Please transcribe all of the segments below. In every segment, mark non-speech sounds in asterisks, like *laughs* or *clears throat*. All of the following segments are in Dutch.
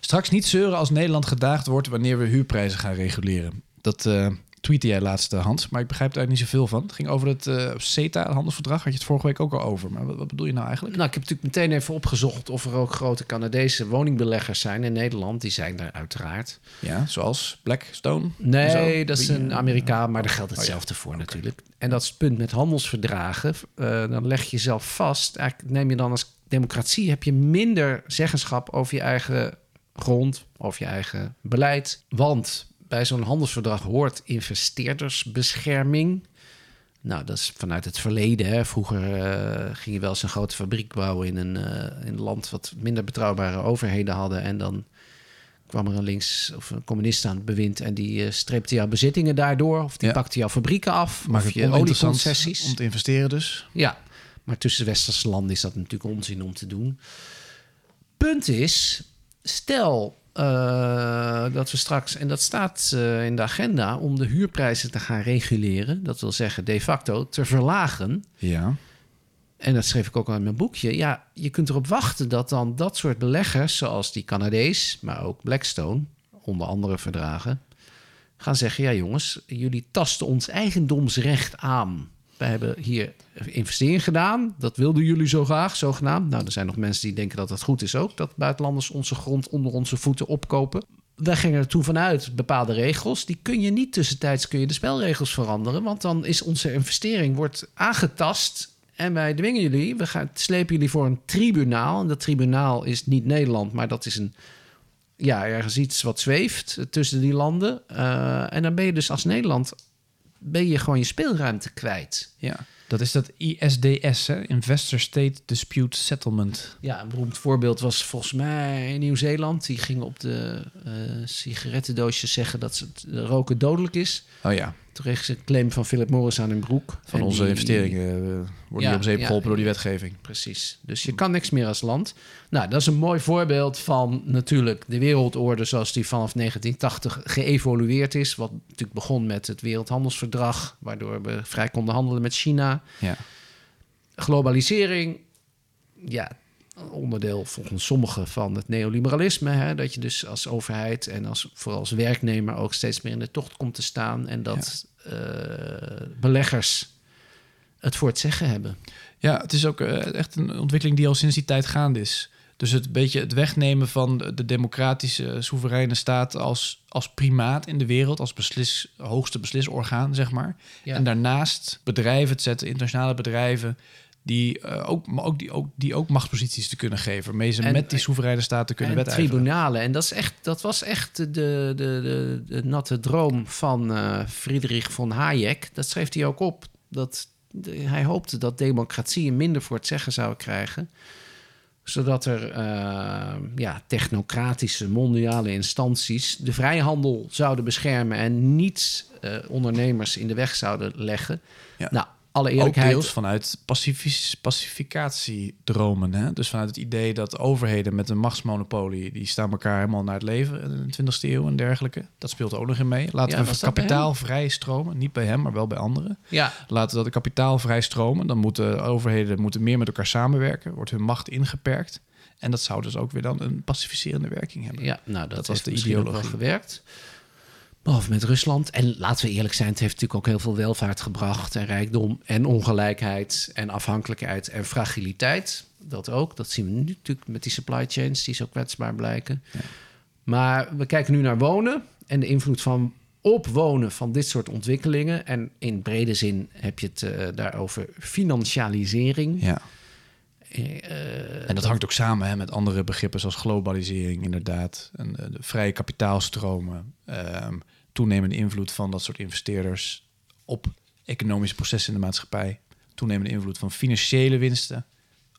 Straks niet zeuren als Nederland gedaagd wordt wanneer we huurprijzen gaan reguleren. Dat uh, tweette jij laatst, Hans, maar ik begrijp daar niet zoveel van. Het ging over het uh, CETA, het handelsverdrag, had je het vorige week ook al over. Maar wat, wat, bedoel je nou eigenlijk? Nou, ik heb natuurlijk meteen even opgezocht of er ook grote Canadese woningbeleggers zijn in Nederland. Die zijn er uiteraard. Ja, zoals Blackstone? Nee, dat is een Amerikaan, maar daar geldt hetzelfde voor natuurlijk. En dat is het punt met handelsverdragen. Uh, dan leg je jezelf vast. Eigenlijk neem je dan als democratie heb je minder zeggenschap over je eigen grond, over je eigen beleid. Want bij zo'n handelsverdrag hoort investeerdersbescherming. Nou, dat is vanuit het verleden. Hè. Vroeger uh, ging je wel eens een grote fabriek bouwen in een, uh, in een land wat minder betrouwbare overheden hadden. En dan kwam er een links of een communist aan het bewind en die uh, streepte jouw bezittingen daardoor. Of die pakte jouw fabrieken af. Maar of je olieconcessies. Om te investeren dus. Ja, maar tussen de westerse landen is dat natuurlijk onzin om te doen. Punt is, stel uh, dat we straks, en dat staat uh, in de agenda, om de huurprijzen te gaan reguleren. Dat wil zeggen, de facto te verlagen. Ja. En dat schreef ik ook al in mijn boekje. Ja, je kunt erop wachten dat dan dat soort beleggers, zoals die Canadees, maar ook Blackstone, onder andere verdragen, gaan zeggen: ja, jongens, jullie tasten ons eigendomsrecht aan. Wij hebben hier investeringen gedaan. Dat wilden jullie zo graag, zogenaamd. Nou, er zijn nog mensen die denken dat het goed is ook... dat buitenlanders onze grond onder onze voeten opkopen. Wij gingen er toen vanuit bepaalde regels. Die kun je niet tussentijds kun je de spelregels veranderen... want dan is onze investering wordt aangetast... En wij dwingen jullie, we gaan slepen jullie voor een tribunaal. En dat tribunaal is niet Nederland, maar dat is een ja, ergens iets wat zweeft tussen die landen. Uh, en dan ben je dus als Nederland ben je gewoon je speelruimte kwijt. Ja. Dat is dat ISDS, hè? Investor State Dispute Settlement. Ja, een beroemd voorbeeld was volgens mij Nieuw-Zeeland. Die gingen op de uh, sigarettendoosjes zeggen dat het roken dodelijk is. Oh ja. Een claim van Philip Morris aan hun broek. Van onze die, investeringen uh, worden ja, op zeep geholpen door die wetgeving. Precies. Dus je kan niks meer als land. Nou, dat is een mooi voorbeeld van natuurlijk de wereldorde zoals die vanaf 1980 geëvolueerd is. Wat natuurlijk begon met het Wereldhandelsverdrag, waardoor we vrij konden handelen met China. Ja. Globalisering, ja, onderdeel volgens sommigen van het neoliberalisme. Hè, dat je dus als overheid en als, vooral als werknemer ook steeds meer in de tocht komt te staan. En dat ja. uh, beleggers het voor het zeggen hebben. Ja, het is ook uh, echt een ontwikkeling die al sinds die tijd gaande is. Dus het beetje het wegnemen van de democratische soevereine staat als, als primaat in de wereld, als beslis, hoogste beslisorgaan, zeg maar. Ja. En daarnaast bedrijven te zetten, internationale bedrijven, die, uh, ook, maar ook, die, ook, die ook machtsposities te kunnen geven. Waarmee ze En- met die soevereine staat te kunnen en wedijveren. tribunalen. En dat, is echt, dat was echt de, de, de, de natte droom van eh, Friedrich von Hayek. Dat schreef hij ook op. Dat, de- hij hoopte dat democratieën minder voor het zeggen zouden krijgen. Zodat er eh, ja, technocratische mondiale instanties de vrijhandel zouden beschermen en niet eh, ondernemers in de weg zouden leggen. Ja. Nou, alle Ook deels vanuit pacificatiedromen. Hè? Dus vanuit het idee dat overheden met een machtsmonopolie... die staan elkaar helemaal naar het leven in de 20e eeuw en dergelijke. Dat speelt ook nog in mee. Laten Ja, we kapitaal vrij stromen. Niet bij hem, maar wel bij anderen. Ja, Laten we dat kapitaal vrij stromen. Dan moeten overheden moeten meer met elkaar samenwerken. Wordt hun macht ingeperkt. En dat zou dus ook weer dan een pacificerende werking hebben. Ja, nou, dat, Dat was de ideologie. gewerkt. Behalve met Rusland. En laten we eerlijk zijn, het heeft natuurlijk ook heel veel welvaart gebracht. En rijkdom en ongelijkheid en afhankelijkheid en fragiliteit. Dat ook. Dat zien we nu natuurlijk met die supply chains die zo kwetsbaar blijken. Maar we kijken nu naar wonen en de invloed van op wonen van dit soort ontwikkelingen. En in brede zin heb je het eh, daarover financialisering. Ja. Eh, En dat hangt ook samen hè, met andere begrippen zoals globalisering, inderdaad. En eh, de vrije kapitaalstromen, ehm, toenemende invloed van dat soort investeerders op economische processen in de maatschappij, toenemende invloed van financiële winsten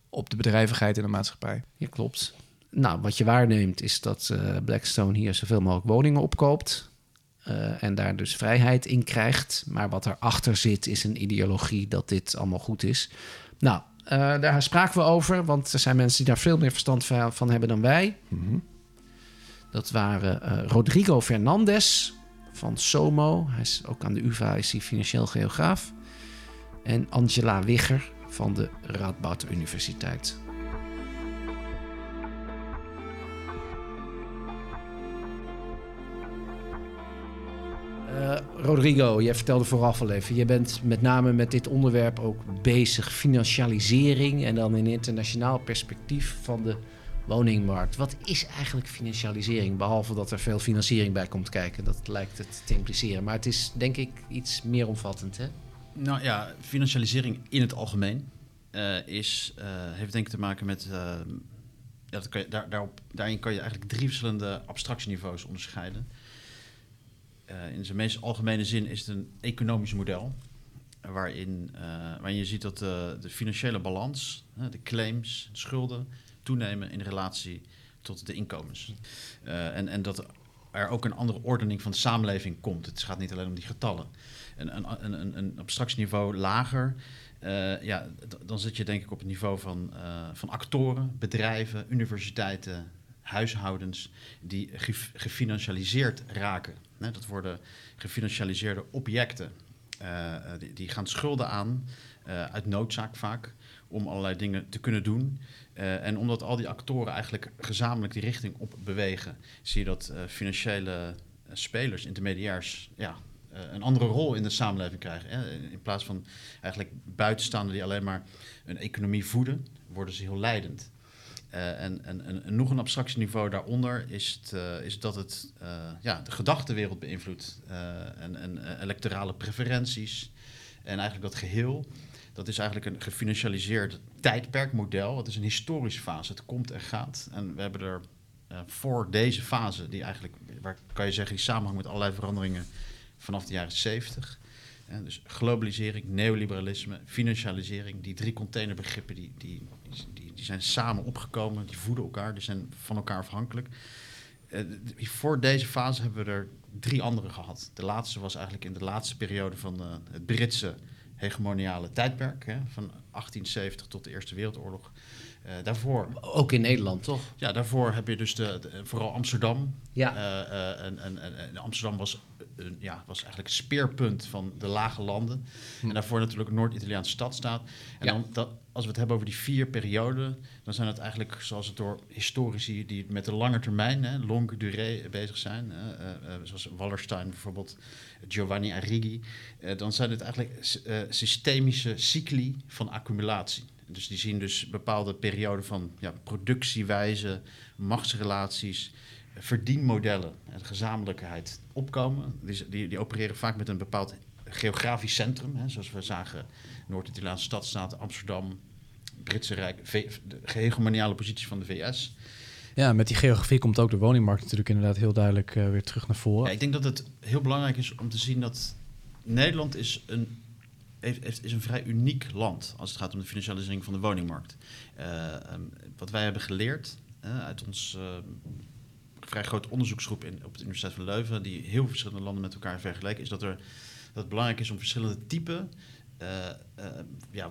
op de bedrijvigheid in de maatschappij. Ja, klopt. Nou, wat je waarneemt is dat eh, Blackstone hier zoveel mogelijk woningen opkoopt. eh, en daar dus vrijheid in krijgt. Maar wat erachter zit is een ideologie dat dit allemaal goed is. Nou, eh, daar spraken we over, want er zijn mensen die daar veel meer verstand van, hebben dan wij. Dat waren Rodrigo Fernandez van SOMO. Hij is ook aan de UvA is hij financieel geograaf. En Angela Wigger van de Radboud Universiteit. Eh, Rodrigo, jij vertelde vooraf al even, je bent met name met dit onderwerp ook bezig, financialisering en dan in internationaal perspectief van de woningmarkt. Wat is eigenlijk financialisering? Behalve dat er veel financiering bij komt kijken. Dat lijkt het te impliceren. Maar het is denk ik iets meer omvattend, hè? Nou ja, financialisering in het algemeen uh, is, uh, heeft denk ik te maken met... Uh, ja, dat kan je, daar, daarop, daarin kan je eigenlijk drie verschillende abstractieniveaus onderscheiden. in zijn meest algemene zin is het een economisch model waarin, waarin je ziet dat de, de financiële balans, de claims, de schulden, toenemen in relatie tot de inkomens. Uh, en, en dat er ook een andere ordening van de samenleving komt. Het gaat niet alleen om die getallen. Een, een, een, een lager, uh, ja, dan zit je denk ik op het niveau van, uh, van actoren, bedrijven, universiteiten, huishoudens die gefinancialiseerd raken. Dat worden gefinancialiseerde objecten. die, die, gaan schulden aan, uit noodzaak vaak, om allerlei dingen te kunnen doen. Uh, en omdat al die actoren eigenlijk gezamenlijk die richting op bewegen, zie je dat uh, financiële eh, spelers, intermediairs, ja, een andere rol in de samenleving krijgen. Hè? In plaats van eigenlijk buitenstaanden die alleen maar een economie voeden, worden ze heel leidend. en, en, en, nog een abstractieniveau daaronder is, het, is dat het ja, de gedachtenwereld beïnvloedt en, en electorale preferenties en eigenlijk dat geheel dat is eigenlijk een gefinancialiseerd tijdperkmodel. Het is een historische fase. Het komt en gaat. En we hebben er uh, voor deze fase, die eigenlijk, waar kan je zeggen, die samenhangt met allerlei veranderingen vanaf de jaren 70. dus globalisering, neoliberalisme, financialisering, die drie containerbegrippen die, die, die, zijn samen opgekomen, die voeden elkaar, die zijn van elkaar afhankelijk. Uh, voor deze fase hebben we er drie andere gehad. De laatste was eigenlijk in de laatste periode van uh, het Britse hegemoniale tijdperk, hè, van 1870 tot de Eerste Wereldoorlog. Uh, daarvoor... Ook in Nederland, toch? Ja, daarvoor heb je dus de, vooral Amsterdam. Ja. Uh, uh, en, en, en, Amsterdam was, ja, was eigenlijk het speerpunt van de lage landen. Hm. En daarvoor natuurlijk een Noord-Italiaanse stadstaat. En ja. dan, dat, als we het hebben over die vier perioden, dan zijn het eigenlijk zoals het door historici die met de lange termijn, hè, longue durée, bezig zijn. zoals Wallerstein bijvoorbeeld, Giovanni Arrighi. dan zijn het eigenlijk systemische cycli van accumulatie. Dus die zien dus bepaalde perioden van ja, productiewijze, machtsrelaties, verdienmodellen en gezamenlijkheid opkomen. Die, die, die, opereren vaak met een bepaald geografisch centrum. Hè, zoals we zagen, Noord-Italiaanse stadstaat, Amsterdam, Britse Rijk, de gehegemoniale positie van de VS. Ja, met die geografie komt ook de woningmarkt natuurlijk inderdaad heel duidelijk uh, weer terug naar voren. Ja, ik denk dat het heel belangrijk is om te zien dat Nederland is een heeft, is een vrij uniek land als het gaat om de financialisering van de woningmarkt. Uh, um, wat wij hebben geleerd uh, uit ons uh, vrij groot onderzoeksgroep in, op de Universiteit van Leuven, die heel verschillende landen met elkaar vergelijken, is dat, er, dat het belangrijk is om verschillende typen, ja,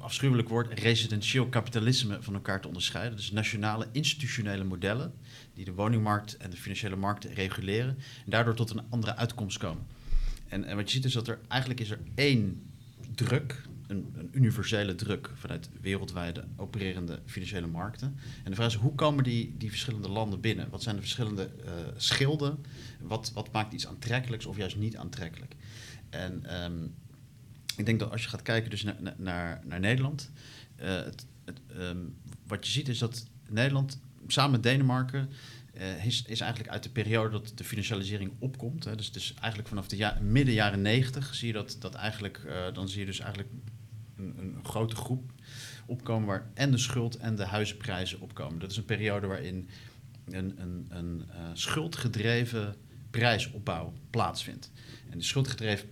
afschuwelijk woord, residentieel kapitalisme van elkaar te onderscheiden. Dus nationale institutionele modellen die de woningmarkt en de financiële markten reguleren en daardoor tot een andere uitkomst komen. En, en wat je ziet is dat er eigenlijk is er één druk, een, universele druk vanuit wereldwijde opererende financiële markten. En de vraag is, hoe komen die, die verschillende landen binnen? Wat zijn de verschillende uh, schilden? Wat, wat maakt iets aantrekkelijks of juist niet aantrekkelijk? En um, ik denk dat als je gaat kijken dus naar, naar, naar Nederland, uh, het, um, wat je ziet is dat Nederland samen met Denemarken uh, is, is eigenlijk uit de periode dat de financialisering opkomt. Hè, dus, dus eigenlijk vanaf de midden jaren negentig zie je dat, dat eigenlijk, dan zie je dus eigenlijk een, grote groep opkomen waar en de schuld en de huizenprijzen opkomen. Dat is een periode waarin een, een, een uh, schuldgedreven prijsopbouw plaatsvindt. En de schuldgedreven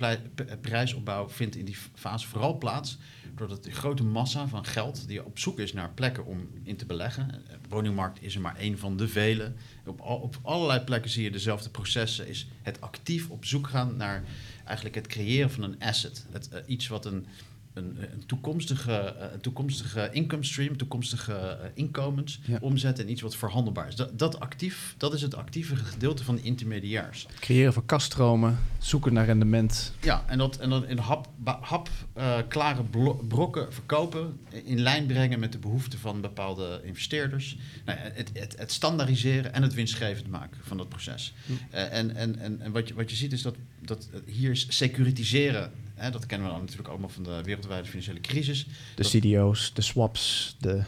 prijsopbouw vindt in die fase vooral plaats doordat de grote massa van geld die op zoek is naar plekken om in te beleggen. De woningmarkt is er maar één van de vele. Op, op allerlei plekken zie je dezelfde processen. Is het actief op zoek gaan naar eigenlijk het creëren van een asset. Iets wat een, een, een toekomstige, eh, een toekomstige income stream, toekomstige eh, inkomens Ja. omzetten in iets wat verhandelbaar is. Dat, dat, actief, dat is het actieve gedeelte van de intermediairs. Het creëren van kaststromen, zoeken naar rendement. Ja, en dat, en dat in hap, hap eh, klare brokken verkopen, in lijn brengen met de behoeften van bepaalde investeerders. Nou, het, het, het standaardiseren en het winstgevend maken van dat proces. En en, en, en wat, je, wat je ziet is dat, dat hier is securitiseren, hè, dat kennen we dan natuurlijk allemaal van de wereldwijde financiële crisis. De Dat- CDO's, de swaps, de...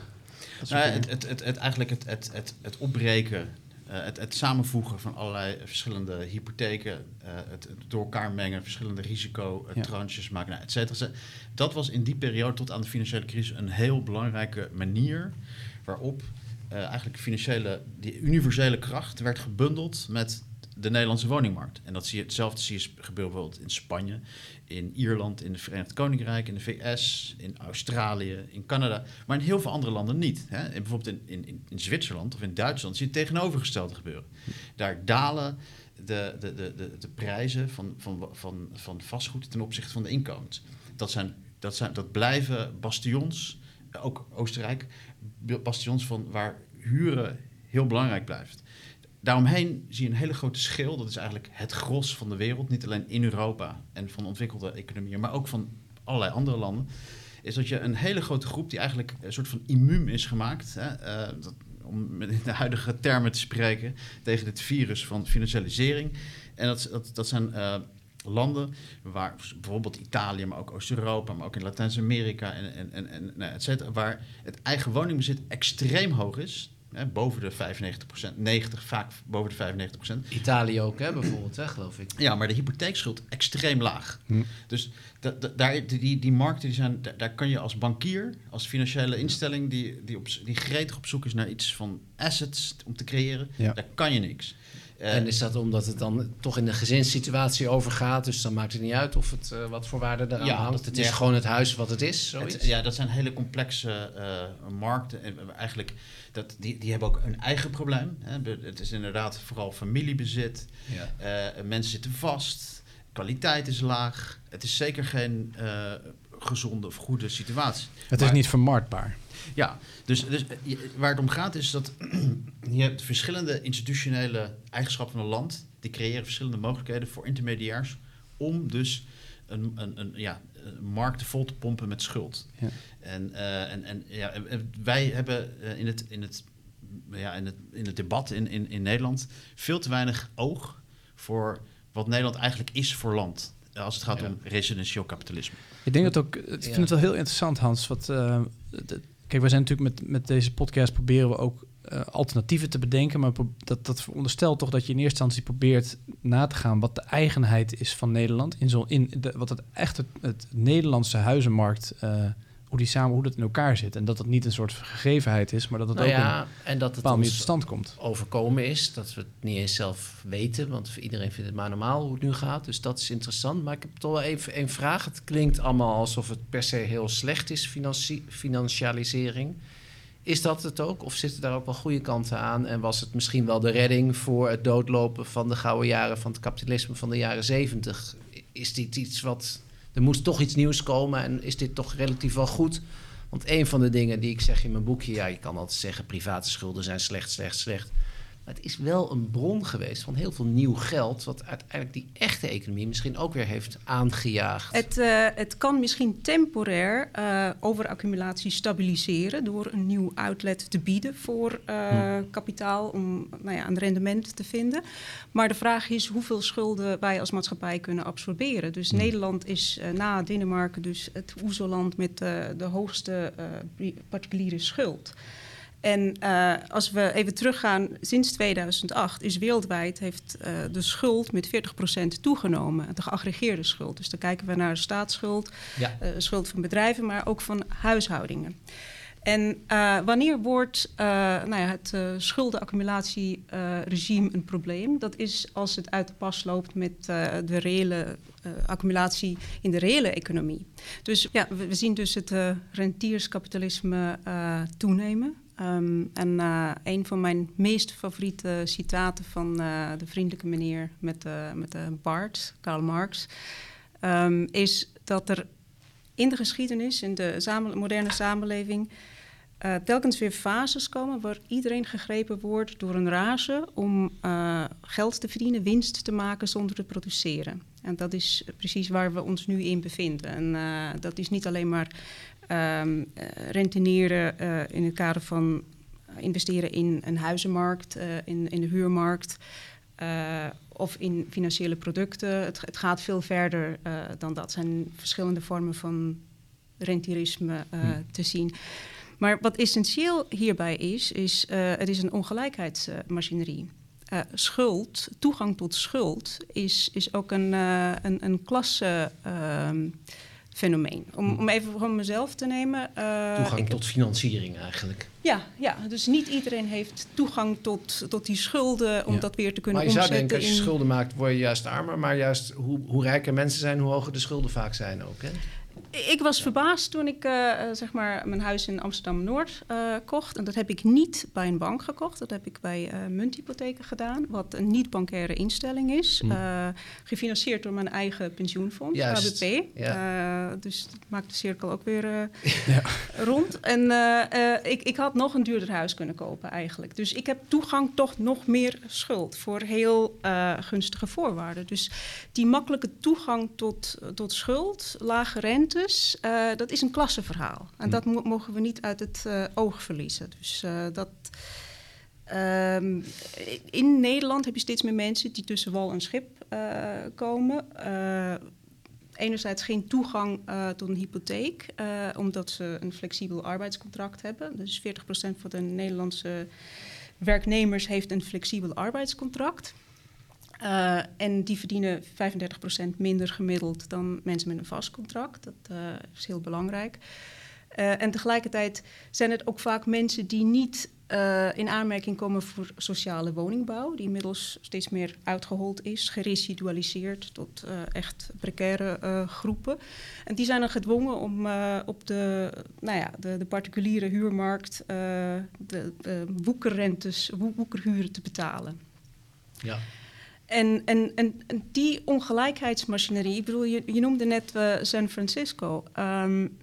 Nou, het, het, het, het, eigenlijk het, het, het, het opbreken, eh, het, het samenvoegen van allerlei verschillende hypotheken, eh, het, het door elkaar mengen, verschillende risico, eh, Ja. maken, nou, et cetera, et cetera. Dat was in die periode tot aan de financiële crisis een heel belangrijke manier waarop eigenlijk financiële, die universele kracht werd gebundeld met de Nederlandse woningmarkt. En dat zie je, hetzelfde zie je gebeuren bijvoorbeeld in Spanje, in Ierland, in het Verenigd Koninkrijk, in de VS, in Australië, in Canada, maar in heel veel andere landen niet. Hè? En bijvoorbeeld in, in, in- Zwitserland of in Duitsland zie je het tegenovergestelde gebeuren. Daar dalen de, de, de, de, de prijzen van, van, van, van vastgoed ten opzichte van de inkomens. Dat, zijn, dat, zijn, dat blijven bastions, ook Oostenrijk, bastions van waar huren heel belangrijk blijft. Daaromheen zie je een hele grote schil. Dat is eigenlijk het gros van de wereld. Niet alleen in Europa en van ontwikkelde economieën, maar ook van allerlei andere landen. Is dat je een hele grote groep die eigenlijk een soort van immuun is gemaakt. Hè, eh, dat, om in de huidige termen te spreken. tegen dit virus van financialisering. En dat, dat, dat zijn eh, landen waar bijvoorbeeld Italië, maar ook Oost-Europa, maar ook in Latijns-Amerika en, en, en, en nou, et cetera, waar het eigen woningbezit extreem hoog is. Hè, boven de 95%, 90, vaak boven de 95%. Italië ook, hè, bijvoorbeeld, hè, geloof ik. Ja, maar de hypotheekschuld extreem laag. Hm. Dus da- da- daar, die, die markten, die zijn, daar, daar kan je als bankier, als financiële instelling die, die, op, die gretig op zoek is naar iets van assets om te creëren, Ja. daar kan je niks. Eh, En is dat omdat het dan toch in de gezinssituatie overgaat? Dus dan maakt het niet uit of het eh, wat voor waarde eraan Ja, hangt. Het is ja. gewoon het huis wat het is, zoiets. Het- ja, dat zijn hele complexe eh, markten. En we- eigenlijk, dat, die, die hebben ook een eigen probleem. Hè. Het is inderdaad vooral familiebezit. Ja. Eh, mensen zitten vast. Kwaliteit is laag. Het is zeker geen eh, gezonde of goede situatie. het is niet vermarktbaar. Ja, dus, dus eh, waar het om gaat is dat *clears throat* je hebt verschillende institutionele eigenschappen van een land. Die creëren verschillende mogelijkheden voor intermediairs om dus een, een, een, ja, een markt vol te pompen met schuld. Ja. En, eh, en, en ja, wij hebben eh, in, het, in, het, ja, in, het, in het debat in, in, in Nederland veel te weinig oog voor wat Nederland eigenlijk is voor land. Als het gaat Ja. om residentieel kapitalisme. Ik denk dat ook, ik vind Ja. het wel heel interessant, Hans. Wat, eh, de- kijk, we zijn natuurlijk met, met deze podcast proberen we ook eh, alternatieven te bedenken. Maar dat, dat veronderstelt toch dat je in eerste instantie probeert na te gaan wat de eigenheid is van Nederland. In zo, in de, wat het echt het, het Nederlandse huizenmarkt, eh, hoe die samen, hoe dat in elkaar zit. En dat dat niet een soort gegevenheid is, maar dat het Nou ook ja, en dat het tot stand komt. overkomen is. Dat we het niet eens zelf weten. Want iedereen vindt het maar normaal hoe het nu gaat. Dus dat is interessant. Maar ik heb toch wel even een vraag. Het klinkt allemaal alsof het per se heel slecht is, financi- financialisering. Is dat het ook? Of zitten daar ook wel goede kanten aan? En was het misschien wel de redding voor het doodlopen van de gouden jaren van het kapitalisme van de jaren zeventig? Is dit iets wat. Er moest toch iets nieuws komen en is dit toch relatief wel goed? Want een van de dingen die ik zeg in mijn boekje, ja, je kan altijd zeggen private schulden zijn slecht, slecht, slecht. Maar het is wel een bron geweest van heel veel nieuw geld, wat uiteindelijk die echte economie misschien ook weer heeft aangejaagd. Het, eh, het kan misschien temporair eh, overaccumulatie stabiliseren door een nieuw outlet te bieden voor eh, kapitaal om nou ja, een rendement te vinden. Maar de vraag is hoeveel schulden wij als maatschappij kunnen absorberen. Dus Nederland is na Denemarken dus het oezelland met de hoogste particuliere schuld. En eh, als we even teruggaan, sinds 2008 is wereldwijd heeft eh, de schuld met 40% toegenomen, de geaggregeerde schuld. Dus dan kijken we naar de staatsschuld, Ja. eh, schuld van bedrijven, maar ook van huishoudingen. En wanneer wordt nou ja, het schuldenaccumulatieregime een probleem? Dat is als het uit de pas loopt met de reële accumulatie in de reële economie. Dus ja, we, we zien dus het rentierskapitalisme toenemen. Um, en uh, een van mijn meest favoriete citaten van uh, de vriendelijke meneer met, uh, met de Bart, Karl Marx, um, is dat er in de geschiedenis, in de moderne samenleving, telkens weer fases komen waar iedereen gegrepen wordt door een rage om geld te verdienen, winst te maken zonder te produceren. En dat is precies waar we ons nu in bevinden. En dat is niet alleen maar um, renteneren in het kader van investeren in een huizenmarkt, in, in de huurmarkt. of in financiële producten. Het, het gaat veel verder dan dat. Er zijn verschillende vormen van rentierisme hmm. te zien. Maar wat essentieel hierbij is, is uh, het is een ongelijkheidsmachinerie. Uh, schuld, toegang tot schuld, is, is ook een, uh, een, een klasse. Ehm, fenomeen. Om, hm. om even voor mezelf te nemen. toegang ik, tot financiering eigenlijk. Ja, ja, dus niet iedereen heeft toegang tot, tot die schulden om dat weer te kunnen omzetten. Maar je zou denken, als je schulden maakt, word je juist armer. Maar juist hoe, hoe rijker mensen zijn, hoe hoger de schulden vaak zijn ook. Hè? Ik was verbaasd toen ik uh, zeg maar mijn huis in Amsterdam-Noord uh, kocht. En dat heb ik niet bij een bank gekocht. Dat heb ik bij uh, munthypotheken gedaan. Wat een niet-bankaire instelling is. Hm. gefinancierd door mijn eigen pensioenfonds, Juist. Ja. dus dat maakt de cirkel ook weer *laughs* ja. rond. En ik, ik had nog een duurder huis kunnen kopen eigenlijk. Dus ik heb toegang toch nog meer schuld. Voor heel gunstige voorwaarden. Dus die makkelijke toegang tot, tot schuld, lage rente dus uh, dat is een klassenverhaal. En dat mo mogen we niet uit het uh, oog verliezen. Dus uh, dat. Um, in Nederland heb je steeds meer mensen die tussen wal en schip komen. enerzijds geen toegang tot een hypotheek, omdat ze een flexibel arbeidscontract hebben. Dus 40% van de Nederlandse werknemers heeft een flexibel arbeidscontract. Uh, en die verdienen 35% minder gemiddeld dan mensen met een vast contract. Dat uh, is heel belangrijk. Uh, en tegelijkertijd zijn het ook vaak mensen die niet in aanmerking komen voor sociale woningbouw, die inmiddels steeds meer uitgehold is, geresidualiseerd tot echt precaire groepen. En die zijn dan gedwongen om op de, nou ja, de, de particuliere huurmarkt de, de woekerrentes, woekerhuren te betalen. Ja. En, en, en, die ongelijkheidsmachinerie, ik bedoel, je, je noemde net uh, San Francisco. Um,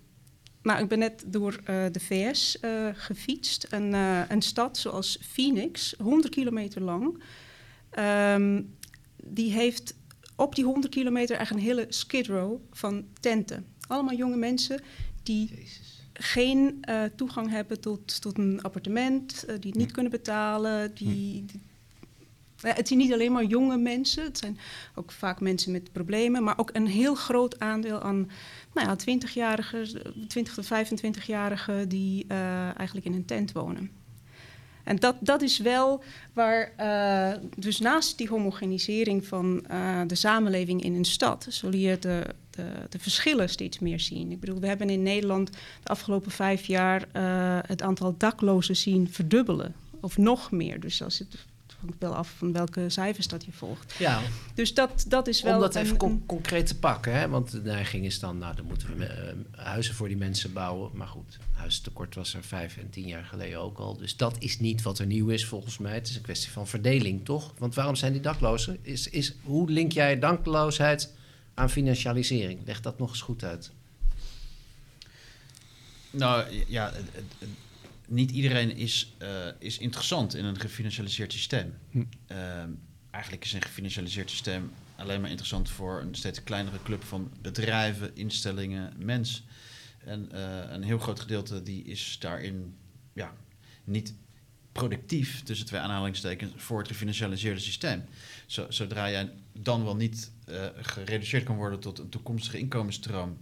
nou, ik ben net door uh, de VS uh, gefietst. Een, een stad zoals Phoenix, 100 kilometer lang. Um, die heeft op die 100 kilometer echt een hele skid row van tenten. Allemaal jonge mensen die Jezus. geen toegang hebben tot, tot een appartement, die het niet hm. kunnen betalen, die, hm. die het zijn niet alleen maar jonge mensen, het zijn ook vaak mensen met problemen, maar ook een heel groot aandeel aan nou ja, 20-jarigen, 20 tot 25-jarigen die uh, eigenlijk in een tent wonen. En dat, dat is wel waar, uh, dus naast die homogenisering van de samenleving in een stad, zul je de, de, de, verschillen steeds meer zien. Ik bedoel, we hebben in Nederland de afgelopen vijf jaar het aantal daklozen zien verdubbelen. Of nog meer. Dus als het hangt wel af van welke cijfers dat je volgt. Ja. Dus dat, dat is wel... Om dat even con concreet te pakken, hè? want de neiging is dan... nou, dan moeten we uh, huizen voor die mensen bouwen. Maar goed, huistekort was er vijf en tien jaar geleden ook al. Dus dat is niet wat er nieuw is volgens mij. Het is een kwestie van verdeling, toch? Want waarom zijn die daklozen? Is, is, hoe link jij dakloosheid aan financialisering? Leg dat nog eens goed uit. Nou ja, niet iedereen is, uh, is interessant in een gefinancialiseerd systeem. Hm. Uh, eigenlijk is een gefinancialiseerd systeem alleen maar interessant voor een steeds kleinere club van bedrijven, instellingen, mensen. En uh, een heel groot gedeelte die is daarin ja, niet productief, tussen twee aanhalingstekens, voor het gefinancialiseerde systeem. zodra jij dan wel niet uh, gereduceerd kan worden tot een toekomstige inkomensstroom,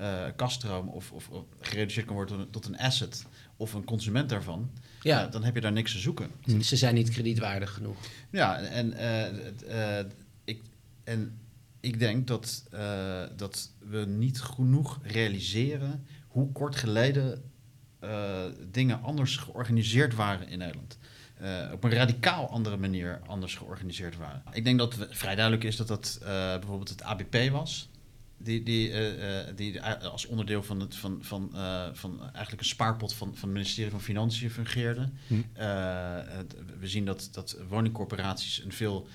uh, kaststroom, of, of, of, gereduceerd kan worden tot een asset, of een consument daarvan, ja. Uh, dan heb je daar niks te zoeken. Ze zijn niet kredietwaardig genoeg. Ja, en, uh, ik, en ik denk dat, dat we niet genoeg realiseren hoe kort geleden dingen anders georganiseerd waren in Nederland. op een radicaal andere manier anders georganiseerd waren. Ik denk dat vrij duidelijk is dat dat bijvoorbeeld het ABP was. Die, die, eh, eh, die als onderdeel van, het, van, van, eh, van eigenlijk een spaarpot van, van het ministerie van Financiën fungeerde. Hm. Het- we zien dat, dat woningcorporaties een veel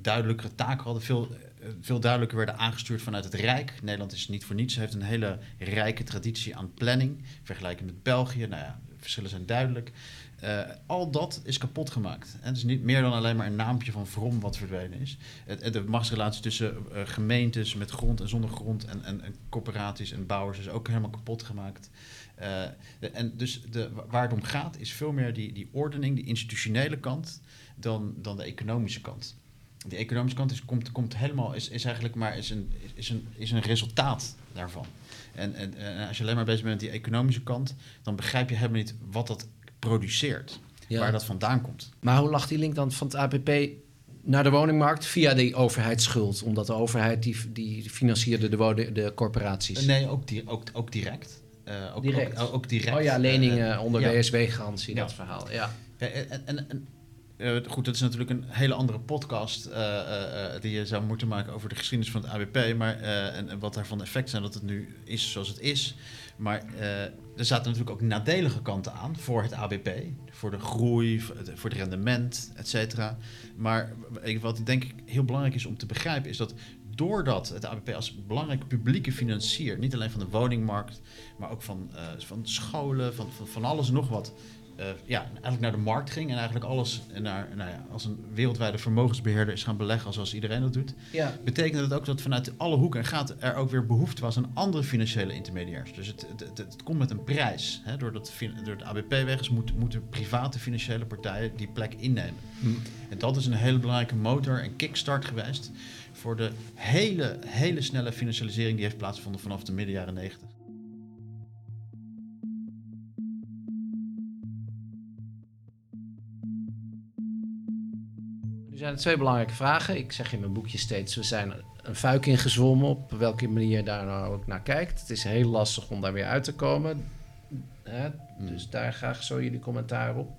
duidelijkere taak hadden, veel, veel duidelijker werden aangestuurd vanuit het Rijk. Nederland is niet voor niets, heeft een hele rijke traditie aan planning, vergelijking met België. Nou ja, de verschillen zijn duidelijk. Eh, al dat is kapot gemaakt. En het is niet meer dan alleen maar een naampje van Vrom wat verdwenen is. Het, het- de machtsrelatie tussen eh, gemeentes met grond en zonder grond en, en, en corporaties en bouwers is ook helemaal kapot gemaakt. Eh, de- en dus de, waar het om gaat is veel meer die, die ordening, die institutionele kant, dan, dan de economische kant. Die economische kant is, komt, komt helemaal, is, is eigenlijk maar is een, is een, is een resultaat daarvan. En, en, en als je alleen maar bezig bent met die economische kant, dan begrijp je helemaal niet wat dat produceert, Ja. waar dat vandaan komt. Maar hoe lag die link dan van het APP naar de woningmarkt via die overheidsschuld? Omdat de overheid die, die financierde de, woning- de corporaties. Nee, ook, di ook, ook direct. Eh, ook, Direct. Ook, ook direct. Oh ja, leningen Eh, onder ja. WSW-garantie, Ja. dat verhaal. Ja. Ja, En, en, en, eh, goed, dat is natuurlijk een hele andere podcast eh, eh, eh, die je zou moeten maken over de geschiedenis van het ABP. Maar, eh, en, en wat daarvan de effecten zijn dat het nu is zoals het is. Maar eh, er zaten natuurlijk ook nadelige kanten aan voor het ABP. Voor de groei, voor het, rendement, et cetera. Maar wat denk ik heel belangrijk is om te begrijpen is dat doordat het ABP als belangrijke publieke financier, niet alleen van de woningmarkt, maar ook van, eh, van scholen, van, van, van alles en nog wat, eh, ja, eigenlijk naar de markt ging en eigenlijk alles naar, nou ja, als een wereldwijde vermogensbeheerder is gaan beleggen zoals iedereen dat doet, ja. betekent het ook dat vanuit alle hoeken en gaten er ook weer behoefte was aan andere financiële intermediairs. Dus het, het, het, het komt met een prijs. Hè? Door, dat, fin- door het ABP weg is, moet- moeten private financiële partijen die plek innemen. En dat is een hele belangrijke motor en kickstart geweest voor de hele, hele snelle financialisering die heeft plaatsgevonden vanaf de midden jaren 90. Zijn twee belangrijke vragen. Ik zeg in mijn boekje steeds, we zijn een fuik ingezwommen. Op welke manier je daar nou ook naar kijkt. Het is heel lastig om daar weer uit te komen. Hè? Dus daar graag zo jullie commentaar op.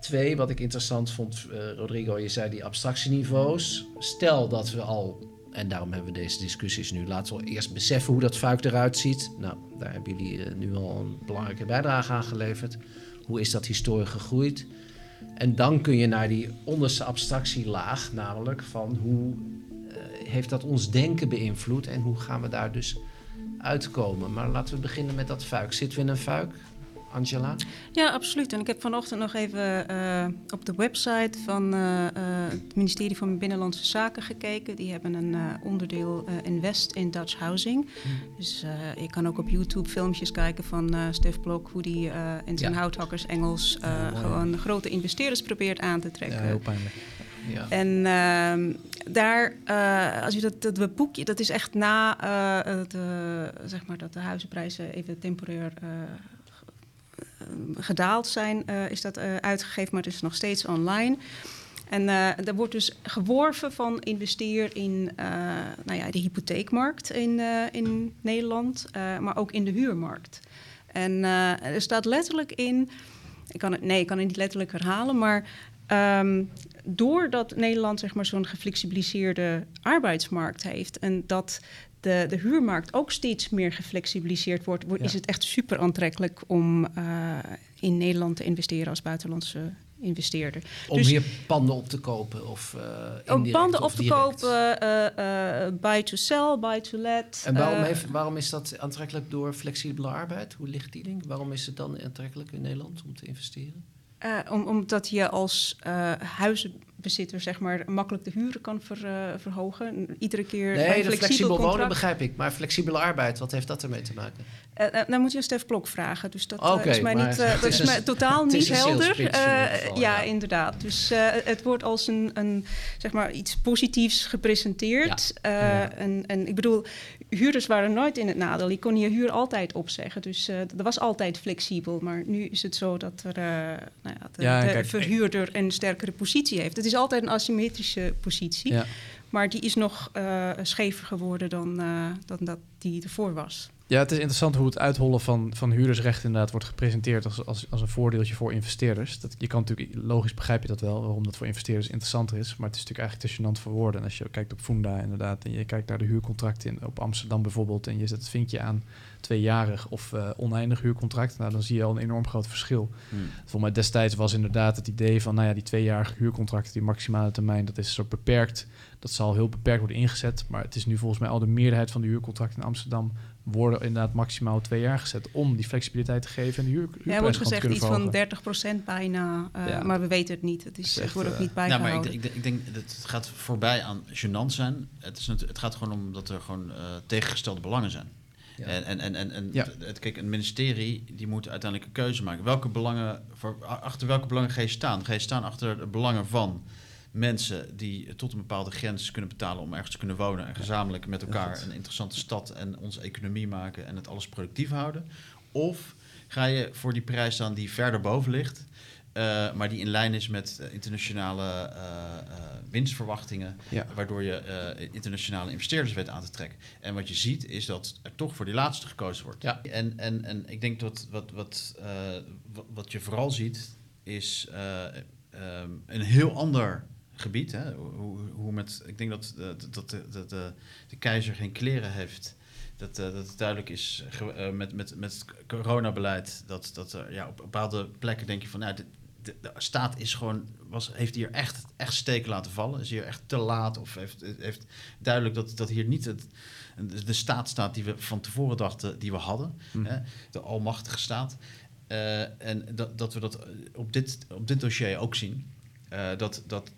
Twee, wat ik interessant vond, eh, Rodrigo, je zei die abstractieniveaus. Stel dat we al, en daarom hebben we deze discussies nu, laten we eerst beseffen hoe dat fuik eruit ziet. Nou, daar hebben jullie eh, nu al een belangrijke bijdrage aan geleverd. Hoe is dat historisch gegroeid? En dan kun je naar die onderste abstractielaag, namelijk van hoe eh, heeft dat ons denken beïnvloed en hoe gaan we daar dus uitkomen. Maar laten we beginnen met dat fuik. Zitten we in een fuik, Angela? Ja, absoluut. En ik heb vanochtend nog even eh, op de website van eh, eh, het ministerie van Binnenlandse Zaken gekeken. Die hebben een onderdeel Invest in Dutch Housing. Dus eh, je kan ook op YouTube filmpjes kijken van Stef Blok, hoe die in zijn Ja. houthakkers Engels Ja, gewoon grote investeerders probeert aan te trekken. pijnlijk. Ja. En ehm, daar, als je dat, dat, dat boekje, dat is echt na zeg maar dat de huizenprijzen even temporair gedaald zijn, eh, is dat eh, uitgegeven, maar het is nog steeds online. En eh er wordt dus geworven van investeer in nou ja, de hypotheekmarkt in, in Nederland, maar ook in de huurmarkt. En er staat letterlijk in, ik kan het, nee, ik kan het niet letterlijk herhalen, maar ehm, doordat Nederland zeg maar, zo'n geflexibiliseerde arbeidsmarkt heeft en dat de, de huurmarkt ook steeds meer geflexibiliseerd wordt, wordt Ja. is het echt super aantrekkelijk om eh, in Nederland te investeren als buitenlandse investeerder. Om Dus- hier panden op te kopen of eh Om panden of op te kopen, eh, eh, buy to sell, buy to let. En waarom, heeft, waarom is dat aantrekkelijk door flexibele arbeid? Hoe ligt die link? Waarom is het dan aantrekkelijk in Nederland om te investeren? Om, omdat je als eh, huizenbezitter zeg maar, makkelijk de huren kan ver, eh, verhogen. Iedere keer Nee, een de flexibel wonen begrijp ik. Maar flexibele arbeid, wat heeft dat ermee te maken? Eh, eh, dan moet je een Stef Blok vragen. Dus dat is mij, niet, dat is is een- mij totaal niet helder. in Eh, geval, ja, ja. inderdaad. Dus eh, het wordt als een, een, zeg maar iets positiefs gepresenteerd. Eh, Ja. en, en ik bedoel, huurders waren nooit in het nadeel. Je kon je huur altijd opzeggen. Dus eh dat was altijd flexibel. Maar nu is het zo dat er, eh, nou ja, de, Ja, en de kijk, verhuurder een sterkere positie heeft. Het is altijd een asymmetrische positie. Ja. Maar die is nog eh, schever geworden dan, eh, dan dat die ervoor was. Ja, het is interessant hoe het uithollen van, van huurdersrecht inderdaad wordt gepresenteerd als, als, als een voordeeltje voor investeerders. Dat, je kan natuurlijk, logisch begrijp je dat wel, waarom dat voor investeerders interessanter is. Maar het is natuurlijk eigenlijk te gênant voor woorden. En als je kijkt op Funda inderdaad, en je kijkt naar de huurcontracten in, op Amsterdam bijvoorbeeld, en je zet het vinkje aan tweejarig of uh, oneindig huurcontract, nou, dan zie je al een enorm groot verschil. Hmm. Volgens mij destijds was inderdaad het idee van, nou ja, die tweejarige huurcontracten, die maximale termijn, dat is een soort beperkt. Dat zal heel beperkt worden ingezet. Maar het is nu volgens mij al de meerderheid van de huurcontracten in Amsterdam worden inderdaad maximaal twee jaar gezet om die flexibiliteit te geven en de huur. Ja, er wordt gezegd iets van 30% bijna, uh, maar we weten het niet. Het, is, het wordt ook niet bijgehouden. Ja, maar ik, ik, ik, denk dat het gaat voorbij aan gênant zijn. Het, is het gaat gewoon om dat er gewoon uh, tegengestelde belangen zijn. Ja. En, en, en, en, ja. het, kijk, een ministerie die moet uiteindelijk een keuze maken. Welke belangen, voor, achter welke belangen ga je staan? Ga je staan achter de belangen van mensen die tot een bepaalde grens kunnen betalen om ergens te kunnen wonen en gezamenlijk met elkaar een interessante stad en onze economie maken en het alles productief houden? Of ga je voor die prijs staan die verder boven ligt, uh, maar die in lijn is met uh, internationale uh, winstverwachtingen, ja. waardoor je internationale investeerders weet aan te trekken. En wat je ziet is dat er toch voor die laatste gekozen wordt. Ja. En, en, en ik denk dat wat, wat, wat je vooral ziet is um, een heel ander gebied. Hè? Hoe, hoe met, ik denk dat, dat, dat de, de, de, de keizer geen kleren heeft. Dat, dat het duidelijk is met, met, met het coronabeleid. Dat, dat uh, ja, op bepaalde plekken denk je van nou, de, de, staat is gewoon, was, heeft hier echt, echt steken laten vallen. Is hier echt te laat. Of heeft, heeft duidelijk dat, dat hier niet het, de staat staat die we van tevoren dachten die we hadden. Mm. Hè? De almachtige staat. en dat, dat we dat op dit, op dit dossier ook zien. dat, dat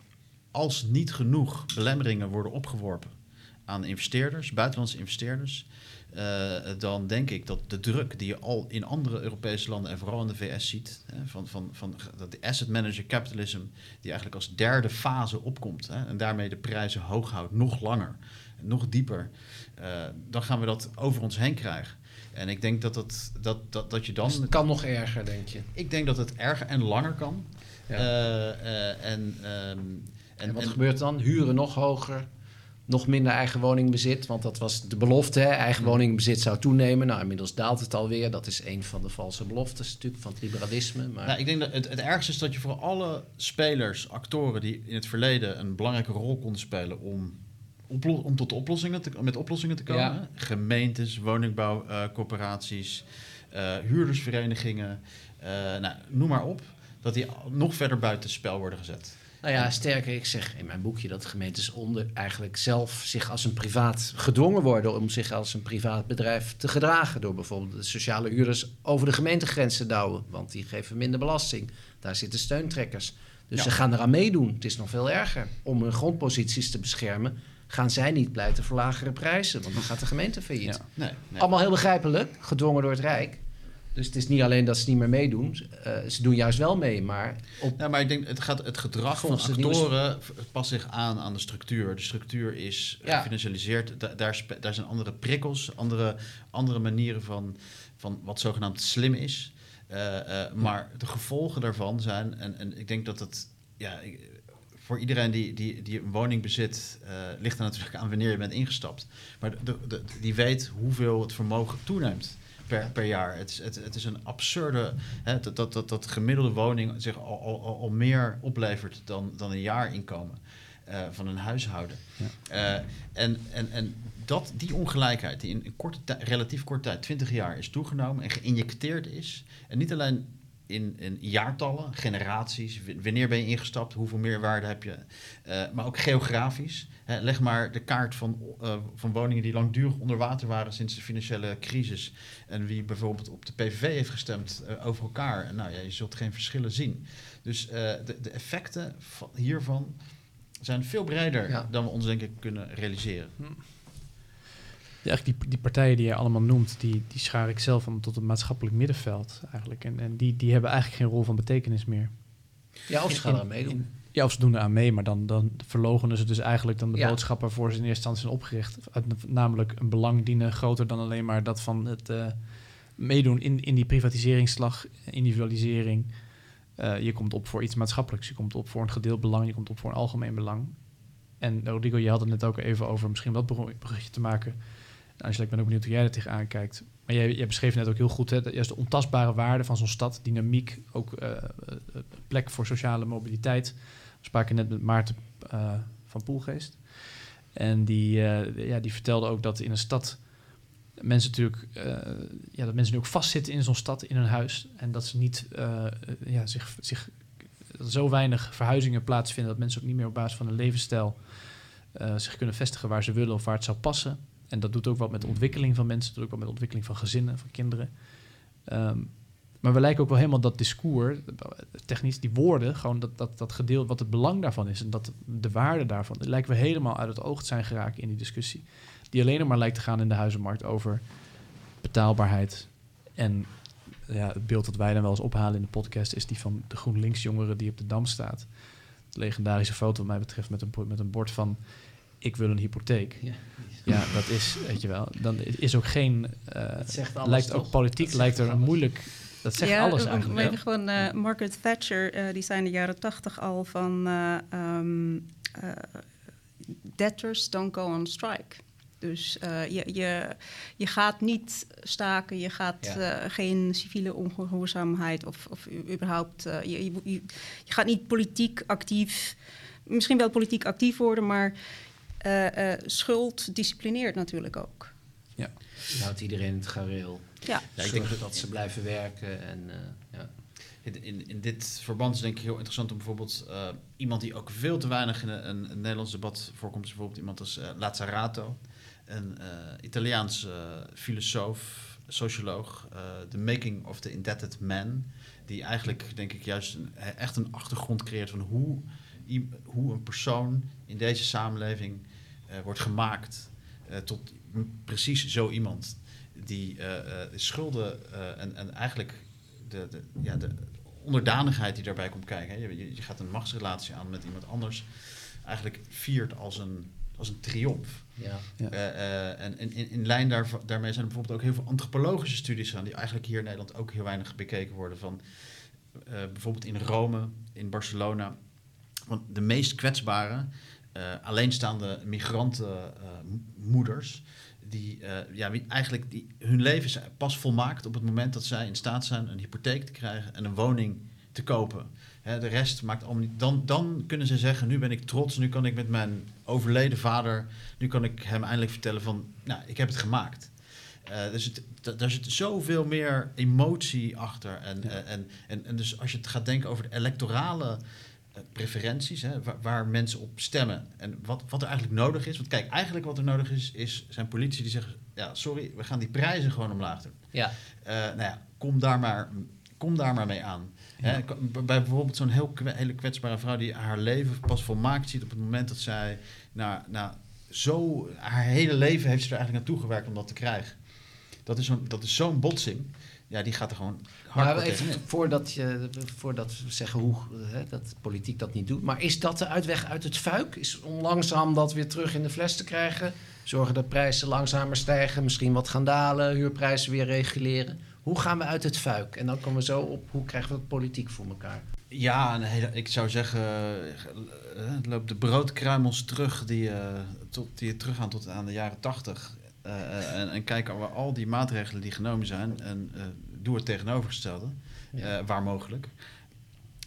als niet genoeg belemmeringen worden opgeworpen aan investeerders, buitenlandse investeerders, uh, dan denk ik dat de druk die je al in andere Europese landen en vooral in de VS ziet, hè, van, van, van dat de asset manager capitalism, die eigenlijk als derde fase opkomt hè, en daarmee de prijzen hoog houdt, nog langer, nog dieper, uh, dan gaan we dat over ons heen krijgen. En ik denk dat, het, dat, dat, dat je dan. Dus het kan nog erger, denk je? Ik denk dat het erger en langer kan. Ja. Uh, en um, en, wat gebeurt dan? Huren nog hoger, nog minder eigen woningbezit. Want dat was de belofte, hè? eigen woningbezit zou toenemen. Nou, inmiddels daalt het alweer. Dat is een van de valse beloftes natuurlijk van het liberalisme. Maar... Nou, ik denk dat het, het ergste is dat je voor alle spelers, actoren... die in het verleden een belangrijke rol konden spelen... om, om tot oplossingen te, met oplossingen te komen. Gemeentes, woningbouwcorporaties, uh, huurdersverenigingen... Uh, nou, noem maar op. Dat die nog verder buiten spel worden gezet. Nou ja, sterker, ik zeg in mijn boekje dat gemeentes onder eigenlijk zelf zich als een privaat gedwongen worden om zich als een privaat bedrijf te gedragen. Door bijvoorbeeld de sociale huurders over de gemeentegrenzen douwen, want die geven minder belasting. Daar zitten steuntrekkers. Dus ze gaan eraan meedoen. Het is nog veel erger. Om hun grondposities te beschermen, gaan zij niet pleiten voor lagere prijzen, want dan gaat de gemeente failliet. Nee, nee. Allemaal heel begrijpelijk, gedwongen door het Rijk. Dus het is niet alleen dat ze niet meer meedoen. Uh, ze doen juist wel mee, maar... Op ja, maar ik denk, het, gaat, het gedrag van actoren past zich aan aan de structuur. De structuur is ja. gefinancialiseerd. daar, daar zijn andere prikkels, andere, andere manieren van, van wat zogenaamd slim is. Uh, uh, maar de gevolgen daarvan zijn... En, en ik denk dat het... Ja, voor iedereen die, die, die een woning bezit, ligt er natuurlijk aan wanneer je bent ingestapt. Maar de, de, die weet hoeveel het vermogen toeneemt per, per jaar. Het is, het, het is een absurde... Hè, dat, dat, dat, dat gemiddelde woning zich al, al, al meer oplevert dan, dan een jaarinkomen uh, van een huishouden. Ja. Uh, en, en, en dat, die ongelijkheid die in, in korte relatief korte tijd, 20 jaar, is toegenomen en geïnjecteerd is... en niet alleen in, in jaartallen, generaties, wanneer ben je ingestapt, hoeveel meerwaarde heb je, uh, maar ook geografisch. Hè, leg maar de kaart van, uh, van woningen die langdurig onder water waren sinds de financiële crisis. En wie bijvoorbeeld op de PVV heeft gestemd uh, over elkaar. Nou ja, je zult geen verschillen zien. Dus de, de effecten van, hiervan zijn veel breder ja. dan we ons denk ik kunnen realiseren. Hm. Ja, eigenlijk die, die partijen die je allemaal noemt, die, die schaar ik zelf om tot het maatschappelijk middenveld eigenlijk. En, en die, die hebben eigenlijk geen rol van betekenis meer. Ja, of ze gaan er meedoen. Ja, of ze doen er aan mee, maar dan, dan verlogen ze dus eigenlijk dan de ja. boodschap waarvoor ze in eerste instantie zijn opgericht. Namelijk een belang dienen groter dan alleen maar dat van het uh, meedoen in, in die privatiseringsslag, individualisering. Uh, je komt op voor iets maatschappelijks, je komt op voor een gedeeld belang, je komt op voor een algemeen belang. En Rodrigo, je had het net ook even over misschien dat bruggetje te maken Angela, ik ben ook benieuwd hoe jij er tegenaan kijkt. Maar jij, jij beschreef net ook heel goed, hè, dat juist de ontastbare waarde van zo'n stad, dynamiek, ook eh, eh, plek voor sociale mobiliteit. We spraken net met Maarten eh, van Poelgeest. En die, eh, ja, die vertelde ook dat in een stad mensen natuurlijk, eh, ja, dat mensen nu ook vastzitten in zo'n stad, in hun huis. En dat ze niet, ja, zich, zich, zo weinig verhuizingen plaatsvinden dat mensen ook niet meer op basis van hun levensstijl zich kunnen vestigen waar ze willen of waar het zou passen. En dat doet ook wat met de ontwikkeling van mensen, dat doet ook wat met de ontwikkeling van gezinnen, van kinderen. Ehm, maar we lijken ook wel helemaal dat discours, technisch, die woorden, gewoon dat, dat, dat gedeelte, wat het belang daarvan is en dat de waarde daarvan, lijken we helemaal uit het oog te zijn geraakt in die discussie. Die alleen nog maar lijkt te gaan in de huizenmarkt over betaalbaarheid. En ja, het beeld dat wij dan wel eens ophalen in de podcast is die van de GroenLinks jongeren die op de Dam staat. De legendarische foto wat mij betreft met een, met een bord van ik wil een hypotheek. Ja. Ja, dat is, weet je wel, dan is ook geen, alles, lijkt toch? ook politiek, Dat lijkt er een moeilijk, dat zegt ja, alles eigenlijk. Weet hè? je gewoon, eh, Margaret Thatcher, eh, die zei in de jaren tachtig al van... eh, ehm, eh, debtors don't go on strike. Dus eh, je, je, je gaat niet staken, je gaat Ja. eh, geen civiele ongehoorzaamheid of, of überhaupt... je, je, gaat niet politiek actief, misschien wel politiek actief worden, maar eh, eh, schuld disciplineert natuurlijk ook. Je houdt iedereen in het gareel. Ja, Ja, ik denk dat ze blijven werken. En, eh, ja. In, in, dit verband is denk ik heel interessant om bijvoorbeeld eh, iemand die ook veel te weinig in een, een, Nederlands debat voorkomt, bijvoorbeeld iemand als eh, Lazzarato, een eh Italiaans eh, filosoof, socioloog, The Making of the Indebted Man, die eigenlijk denk ik juist echt een achtergrond creëert van hoe, hoe een persoon in deze samenleving wordt gemaakt tot precies zo iemand die eh, eh, schulden eh, en, en eigenlijk de, de, ja, de onderdanigheid die daarbij komt kijken. Hè. Je, je, gaat een machtsrelatie aan met iemand anders. Eigenlijk viert als een, als een triomf. Ja. Ja. Eh, eh, en in, in, in lijn daarvan, daarmee zijn er bijvoorbeeld ook heel veel antropologische studies gedaan... die eigenlijk hier in Nederland ook heel weinig bekeken worden. Van, eh, bijvoorbeeld in Rome, in Barcelona. Want de meest kwetsbare, eh, alleenstaande migrantenmoeders... die, eh, ja, wie eigenlijk die, hun leven is pas volmaakt op het moment dat zij in staat zijn... een hypotheek te krijgen en een woning te kopen. Hè, de rest maakt allemaal niet... Dan, dan kunnen ze zeggen, nu ben ik trots, nu kan ik met mijn overleden vader... nu kan ik hem eindelijk vertellen van, nou, ik heb het gemaakt. Eh, dus het, da- daar zit zoveel meer emotie achter. En, Ja. eh, en, en, en dus als je het gaat denken over de electorale preferenties, hè, waar, waar mensen op stemmen en wat, wat er eigenlijk nodig is. Want kijk, eigenlijk wat er nodig is, is zijn politici die zeggen: ja, sorry, we gaan die prijzen gewoon omlaag doen. Ja. Eh, nou ja, kom daar maar, kom daar maar mee aan. Ja. Hè, bij bijvoorbeeld zo'n heel hele kwetsbare vrouw die haar leven pas volmaakt ziet op het moment dat zij nou, nou, zo, haar hele leven heeft ze er eigenlijk naartoe gewerkt om dat te krijgen. Dat is zo'n, dat is zo'n botsing. Ja, die gaat er gewoon hard Maar even voordat, je, voordat we zeggen hoe hè, dat politiek dat niet doet. Maar is dat de uitweg uit het fuik? Is om langzaam dat weer terug in de fles te krijgen? Zorgen dat prijzen langzamer stijgen, misschien wat gaan dalen, huurprijzen weer reguleren. Hoe gaan we uit het fuik? En dan komen we zo op hoe krijgen we het politiek voor elkaar? Ja, een hele, ik zou zeggen, eh, loopt de broodkruimels terug die, eh, tot, die teruggaan tot aan de jaren tachtig. Eh, en, en kijk over al die maatregelen die genomen zijn en eh, doe het tegenovergestelde, Ja. eh, waar mogelijk.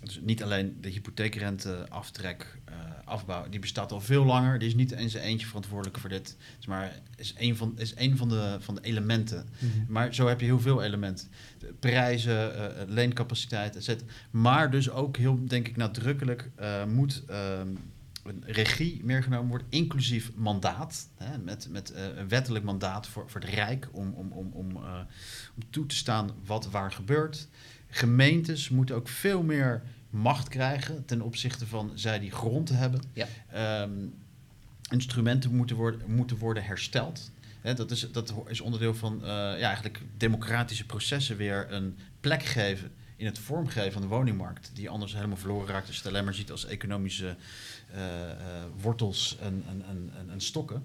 Dus niet alleen de hypotheekrenteaftrek, eh afbouw, die bestaat al veel langer. Die is niet in zijn eentje verantwoordelijk voor dit. Maar is een van, is een van, de, van de elementen. Maar zo heb je heel veel elementen. De prijzen, eh, leencapaciteit, etc. Maar dus ook heel, denk ik, nadrukkelijk uh, moet ehm, regie meer genomen worden, inclusief mandaat. Hè, met met uh, een wettelijk mandaat voor, voor het Rijk om, om, om, om, uh, om toe te staan wat waar gebeurt. Gemeentes moeten ook veel meer macht krijgen ten opzichte van zij die grond hebben. Ja. Um, instrumenten moeten worden, moeten worden hersteld. He, dat, is, dat is onderdeel van uh, ja, eigenlijk democratische processen weer een plek geven in het vormgeven van de woningmarkt, die anders helemaal verloren raakt als je het alleen maar ziet als economische uh, uh, wortels en, en, en, en stokken.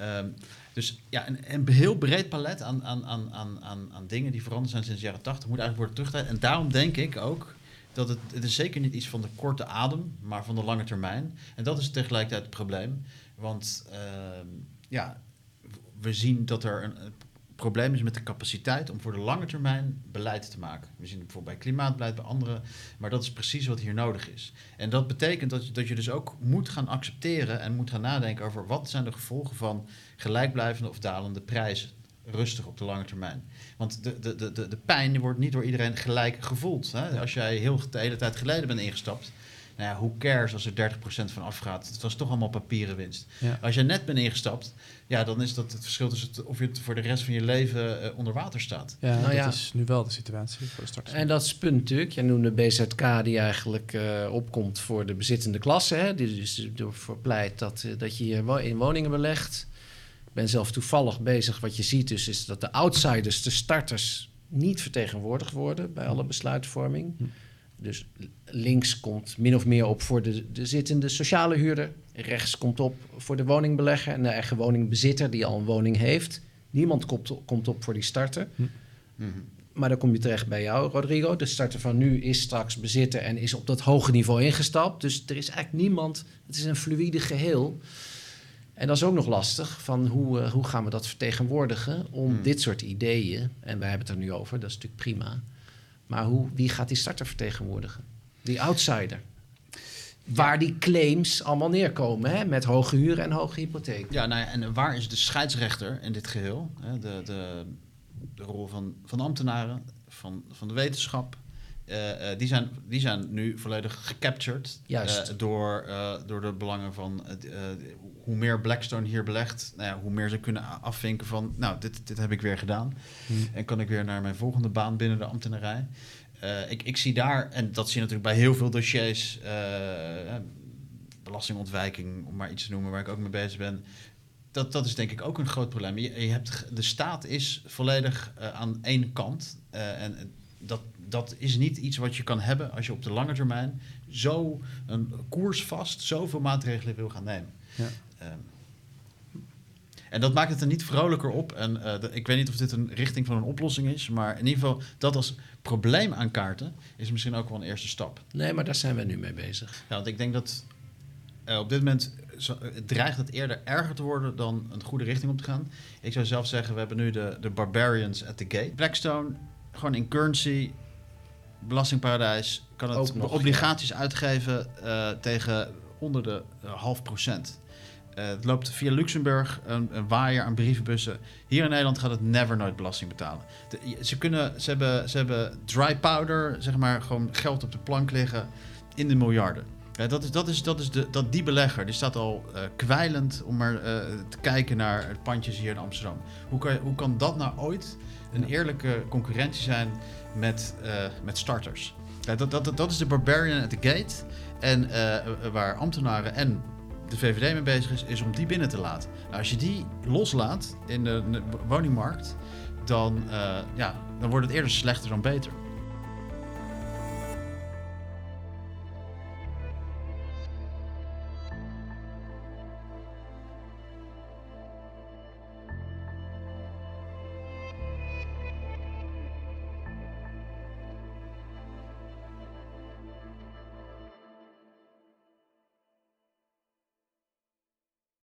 Um, dus ja, een, een, heel breed palet aan, aan, aan, aan, aan dingen die veranderd zijn sinds de jaren 80 moet eigenlijk worden teruggedraaid. En daarom denk ik ook dat het, het is zeker niet iets van de korte adem, maar van de lange termijn. En dat is tegelijkertijd het probleem. Want uh, ja, we zien dat er een, probleem is met de capaciteit om voor de lange termijn beleid te maken. We zien het bijvoorbeeld bij klimaatbeleid, bij andere. Maar dat is precies wat hier nodig is. En dat betekent dat je, dat je dus ook moet gaan accepteren en moet gaan nadenken over wat zijn de gevolgen van gelijkblijvende of dalende prijzen. Rustig op de lange termijn. Want de, de, de, de, pijn wordt niet door iedereen gelijk gevoeld. Hè? Als jij heel de hele tijd geleden bent ingestapt, nou ja, hoe cares als er 30% van afgaat? Het was toch allemaal papieren winst. Ja. Als je net bent ingestapt, ja, dan is dat het verschil tussen het- of je het voor de rest van je leven eh, onder water staat. Ja, Nou dat ja. is nu wel de situatie voor de straks. En dat is punt natuurlijk. Jij noemde BZK die eigenlijk eh, opkomt voor de bezittende klasse. Hè? Die dus ervoor pleit dat, eh, dat je hier wo- in woningen belegt. Ik ben zelf toevallig bezig. Wat je ziet dus is dat de outsiders, de starters, niet vertegenwoordigd worden bij alle besluitvorming. Hm. Dus links komt min of meer op voor de, de zittende sociale huurder. Rechts komt op voor de woningbelegger en de eigen woningbezitter die al een woning heeft. Niemand komt, komt op voor die starter. Mhm. Maar dan kom je terecht bij jou, Rodrigo. De starter van nu is straks bezitter en is op dat hoge niveau ingestapt. Dus er is eigenlijk niemand. Het is een fluïde geheel. En dat is ook nog lastig. Van hoe, eh, hoe gaan we dat vertegenwoordigen om Hmm. dit soort ideeën. En wij hebben het er nu over, dat is natuurlijk prima. Maar hoe, wie gaat die starter vertegenwoordigen? Die outsider. Waar die claims allemaal neerkomen, hè? met hoge huren en hoge hypotheek. Ja, nou ja, en waar is de scheidsrechter in dit geheel? De, de, de rol van, van ambtenaren, van, van de wetenschap. Eh, eh, die, zijn, die zijn nu volledig gecaptured Juist. eh, door, door de belangen van hoe meer Blackstone hier belegt, nou ja, hoe meer ze kunnen afvinken van, nou, dit, dit heb ik weer gedaan. Hmm. En kan ik weer naar mijn volgende baan binnen de ambtenarij. Ik, ik zie daar, en dat zie je natuurlijk bij heel veel dossiers, belastingontwijking, om maar iets te noemen waar ik ook mee bezig ben. Dat, dat is denk ik ook een groot probleem. Je, je hebt, de staat is volledig aan één kant. en dat, dat is niet iets wat je kan hebben als je op de lange termijn zo een koers vast, zoveel maatregelen wil gaan nemen. Ja. Ehm, en dat maakt het er niet vrolijker op. En eh, de- ik weet niet of dit een richting van een oplossing is, maar in ieder geval dat als probleem aankaarten is misschien ook wel een eerste stap. Nee, maar daar zijn we nu mee bezig. Ja, want ik denk dat eh, op dit moment zo- eh, dreigt het eerder erger te worden dan een goede richting op te gaan. Ik zou zelf zeggen, we hebben nu de, de barbarians at the gate. Blackstone, gewoon in currency, belastingparadijs, kan het nog, obligaties uitgeven eh, tegen onder de eh, half procent. Eh, het loopt via Luxemburg, een, een waaier aan brievenbussen. Hier in Nederland gaat het never nooit belasting betalen. De- ze, kunnen, ze, hebben, ze hebben dry powder, zeg maar, gewoon geld op de plank liggen in de miljarden. Ja, dat is, dat is, dat is de, dat die belegger, die staat al eh, kwijlend om maar te kijken naar het pandjes hier in Amsterdam. Hoe kan, hoe kan dat nou ooit een eerlijke concurrentie zijn met, eh, met starters? Dat, dat, dat is de barbarian at the gate. En eh, waar ambtenaren en de VVD mee bezig is, is om die binnen te laten. Nou, als je die loslaat in de, de woningmarkt, dan, eh, ja, dan wordt het eerder slechter dan beter.